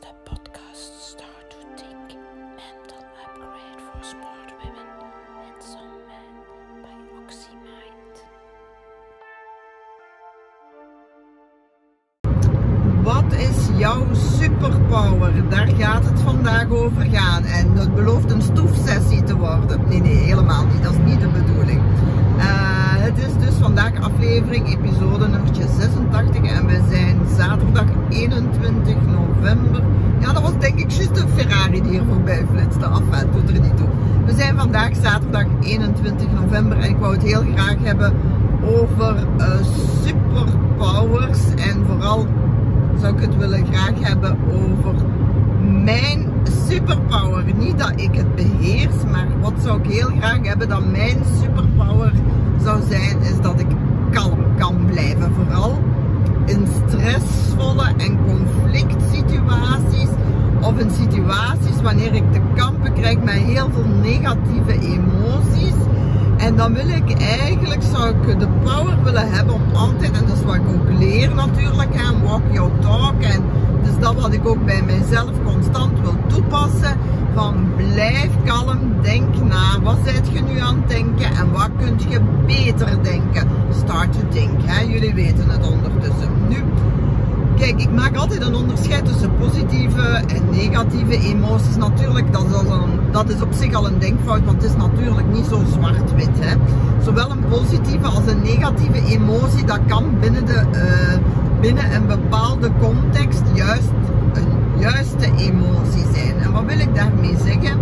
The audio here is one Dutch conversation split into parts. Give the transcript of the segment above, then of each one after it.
de podcast Start to Think Mental Upgrade for Smart Women and Some Men by OxyMind. Wat is jouw superpower? Daar gaat het vandaag over gaan. En het belooft een stoefsessie te worden. Nee, nee, helemaal niet. Dat is niet de bedoeling. Eh, het is dus vandaag aflevering, episode nummertje 86. En we zijn 21 november. Ja, dat was denk ik juist een Ferrari die hier voorbij flitste. Af, het doet er niet toe. We zijn vandaag zaterdag 21 november. En ik wou het heel graag hebben over eh, superpowers. En vooral zou ik het willen graag hebben over mijn superpower. Niet dat ik het beheers, maar wat zou ik heel graag hebben dat mijn superpower zou zijn, is dat ik kalm kan blijven. Vooral stressvolle en conflict situaties of in situaties wanneer ik te kampen krijg met heel veel negatieve emoties. En dan wil ik eigenlijk, zou ik de power willen hebben om altijd, en dat is wat ik ook leer natuurlijk, en walk your talk. En dus dat wat ik ook bij mezelf constant wil toepassen. Van blijf kalm, denk na, wat zijt je nu aan het denken en wat kunt je beter denken. Start to think, hè? jullie weten het ondertussen. Nu, Kijk, ik maak altijd een onderscheid tussen positieve en negatieve emoties. Natuurlijk, dat is, een, dat is op zich al een denkfout, want het is natuurlijk niet zo zwart-wit. Zowel een positieve als een negatieve emotie, dat kan binnen, de, uh, binnen een bepaalde context juist een juiste emotie zijn. En wat wil ik daarmee zeggen?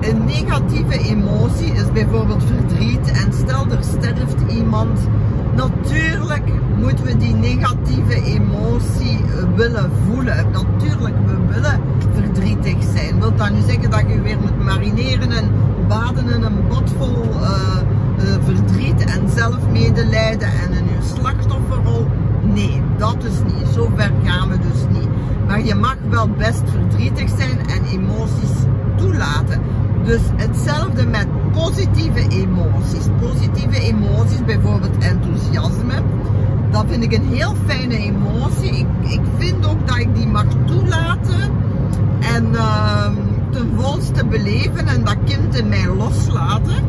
Een negatieve emotie is bijvoorbeeld verdriet en stel er sterft iemand. Natuurlijk moeten we die negatieve emotie willen voelen. Natuurlijk, we willen verdrietig zijn. Wilt dat nu zeggen dat je weer moet marineren en baden in een bad vol uh, uh, verdriet en zelfmedelijden en in je slachtofferrol? Nee, dat is niet. Zo ver gaan we dus niet. Maar je mag wel best verdrietig zijn en emoties toelaten. Dus hetzelfde met positieve emoties. Dat vind ik een heel fijne emotie. Ik, ik vind ook dat ik die mag toelaten en uh, ten volste beleven en dat kind in mij loslaten.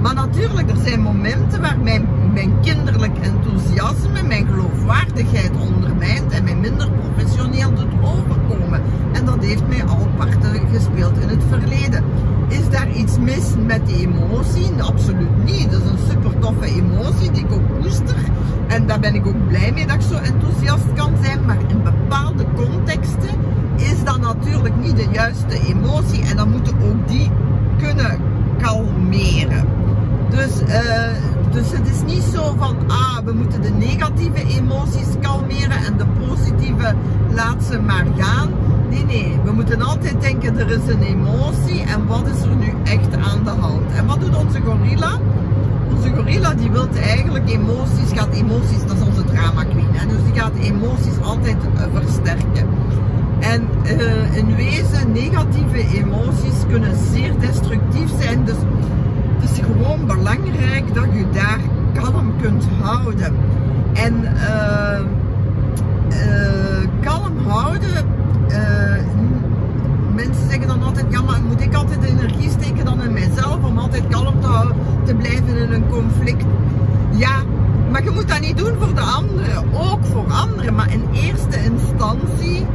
Maar natuurlijk, er zijn momenten waar mijn, mijn kinderlijk enthousiasme, mijn geloofwaardigheid ondermijnt en mij minder professioneel doet overkomen. En dat heeft mij al parten gespeeld in het verleden. Is iets mis met die emotie? Absoluut niet. Dat is een super toffe emotie die ik ook koester. En daar ben ik ook blij mee dat ik zo enthousiast kan zijn. Maar in bepaalde contexten is dat natuurlijk niet de juiste emotie. En dan moeten ook die kunnen kalmeren. Dus, uh, dus het is niet zo van, ah, we moeten de negatieve emoties kalmeren en de positieve laat ze maar gaan. Nee, nee, we moeten altijd denken, er is een emotie en wat is er nu echt aan de hand? En wat doet onze gorilla? Onze gorilla die wil eigenlijk emoties, gaat emoties, dat is onze drama queen, hè? dus die gaat emoties altijd uh, versterken. En uh, in wezen, negatieve emoties kunnen zeer destructief zijn, dus het is gewoon belangrijk dat je daar kalm kunt houden. En uh, kalm houden, mensen zeggen dan altijd, ja maar moet ik altijd energie steken dan in mijzelf om altijd kalm te, te blijven in een conflict? Ja, maar je moet dat niet doen voor de anderen, ook voor anderen, maar in eerste instantie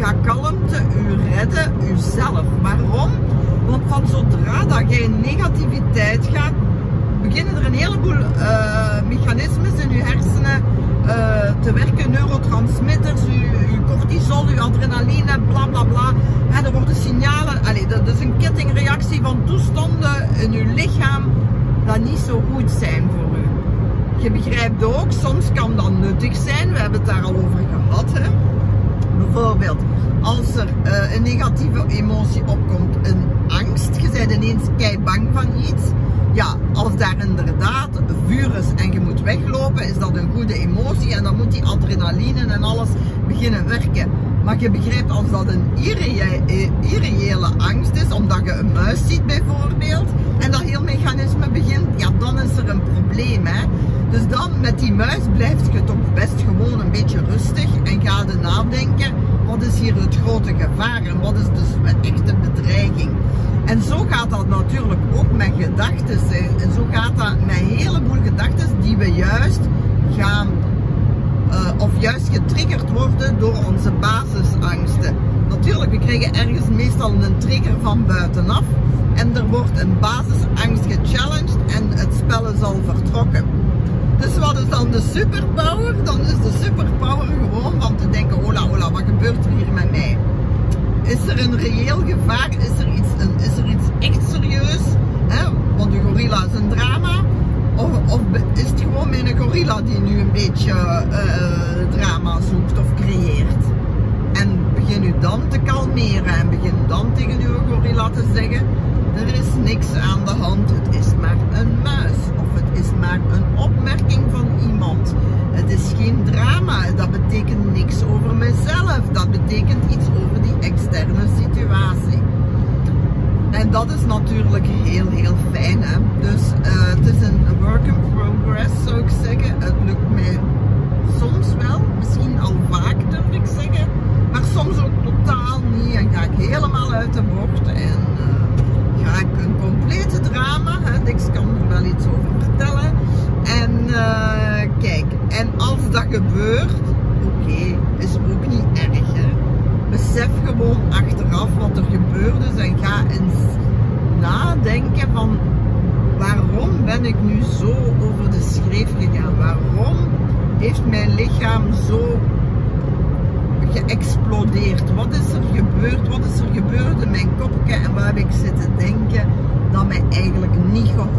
ga kalmte u redden, uzelf. Waarom? Want van zodra dat jij in negativiteit gaat, beginnen er een heleboel uh, mechanismes in je hersenen te werken. Neurotransmitters, je, cortisol, je adrenaline, bla bla bla. Er worden signalen, allez, dat is een kettingreactie van toestanden in je lichaam dat niet zo goed zijn voor u. Je begrijpt ook, soms kan dat nuttig zijn, we hebben het daar al over gehad. Hè? Bijvoorbeeld, als er uh, een negatieve emotie opkomt, een angst, je bent ineens kei bang van iets. Ja, als daar inderdaad vuur is en je moet weglopen, is dat een goede emotie en dan moet die adrenaline en alles beginnen werken. Maar je begrijpt als dat een irreële angst is, omdat je een muis ziet bijvoorbeeld, en dat heel mechanisme begint, ja dan is er een probleem. Hè? Dus dan met die muis blijft je toch best gewoon een beetje rustig en ga je nadenken, wat is hier het grote gevaar en wat is dus de echte bedreiging? En zo gaat dat natuurlijk ook met gedachten. En zo gaat dat met een heleboel gedachten die we juist gaan, uh, of juist getriggerd worden door onze basisangsten. Natuurlijk, we krijgen ergens meestal een trigger van buitenaf en er wordt een basisangst gechallenged en het spel is al vertrokken. Dus wat is dan de superpower? Dan is de superpower gewoon van te denken, hola hola, wat gebeurt er hier met mij? Is er een reëel gevaar? Is er iets, een, is er iets echt serieus? Hè? Want de gorilla is een drama. Of, of is het gewoon mijn gorilla die nu een beetje uh, drama zoekt of creëert? En begin u dan te kalmeren en begin dan tegen uw gorilla te zeggen, er is niks aan de hand, het is maar een muis of het is maar een opmerking van iemand. Het is geen drama, dat betekent niks over mezelf, dat betekent iets externe situatie. En dat is natuurlijk heel, heel fijn. Hè? Dus uh, het is een work in progress, zou ik zeggen. Het lukt mij soms wel, misschien al vaak durf ik zeggen, maar soms ook totaal niet. En ga ik helemaal uit de bocht. En uh, ga ik een complete drama. Hè? Kan er wel iets over vertellen. En uh, kijk, en als dat gebeurt, oké, okay, is ook niet erg. Hè? Besef gewoon achteraf er gebeurd is en ga eens nadenken van waarom ben ik nu zo over de schreef gegaan? Waarom heeft mijn lichaam zo geëxplodeerd? Wat is er gebeurd? Wat is er gebeurd in mijn kopje en waar heb ik zitten denken dat mij eigenlijk niet geholpen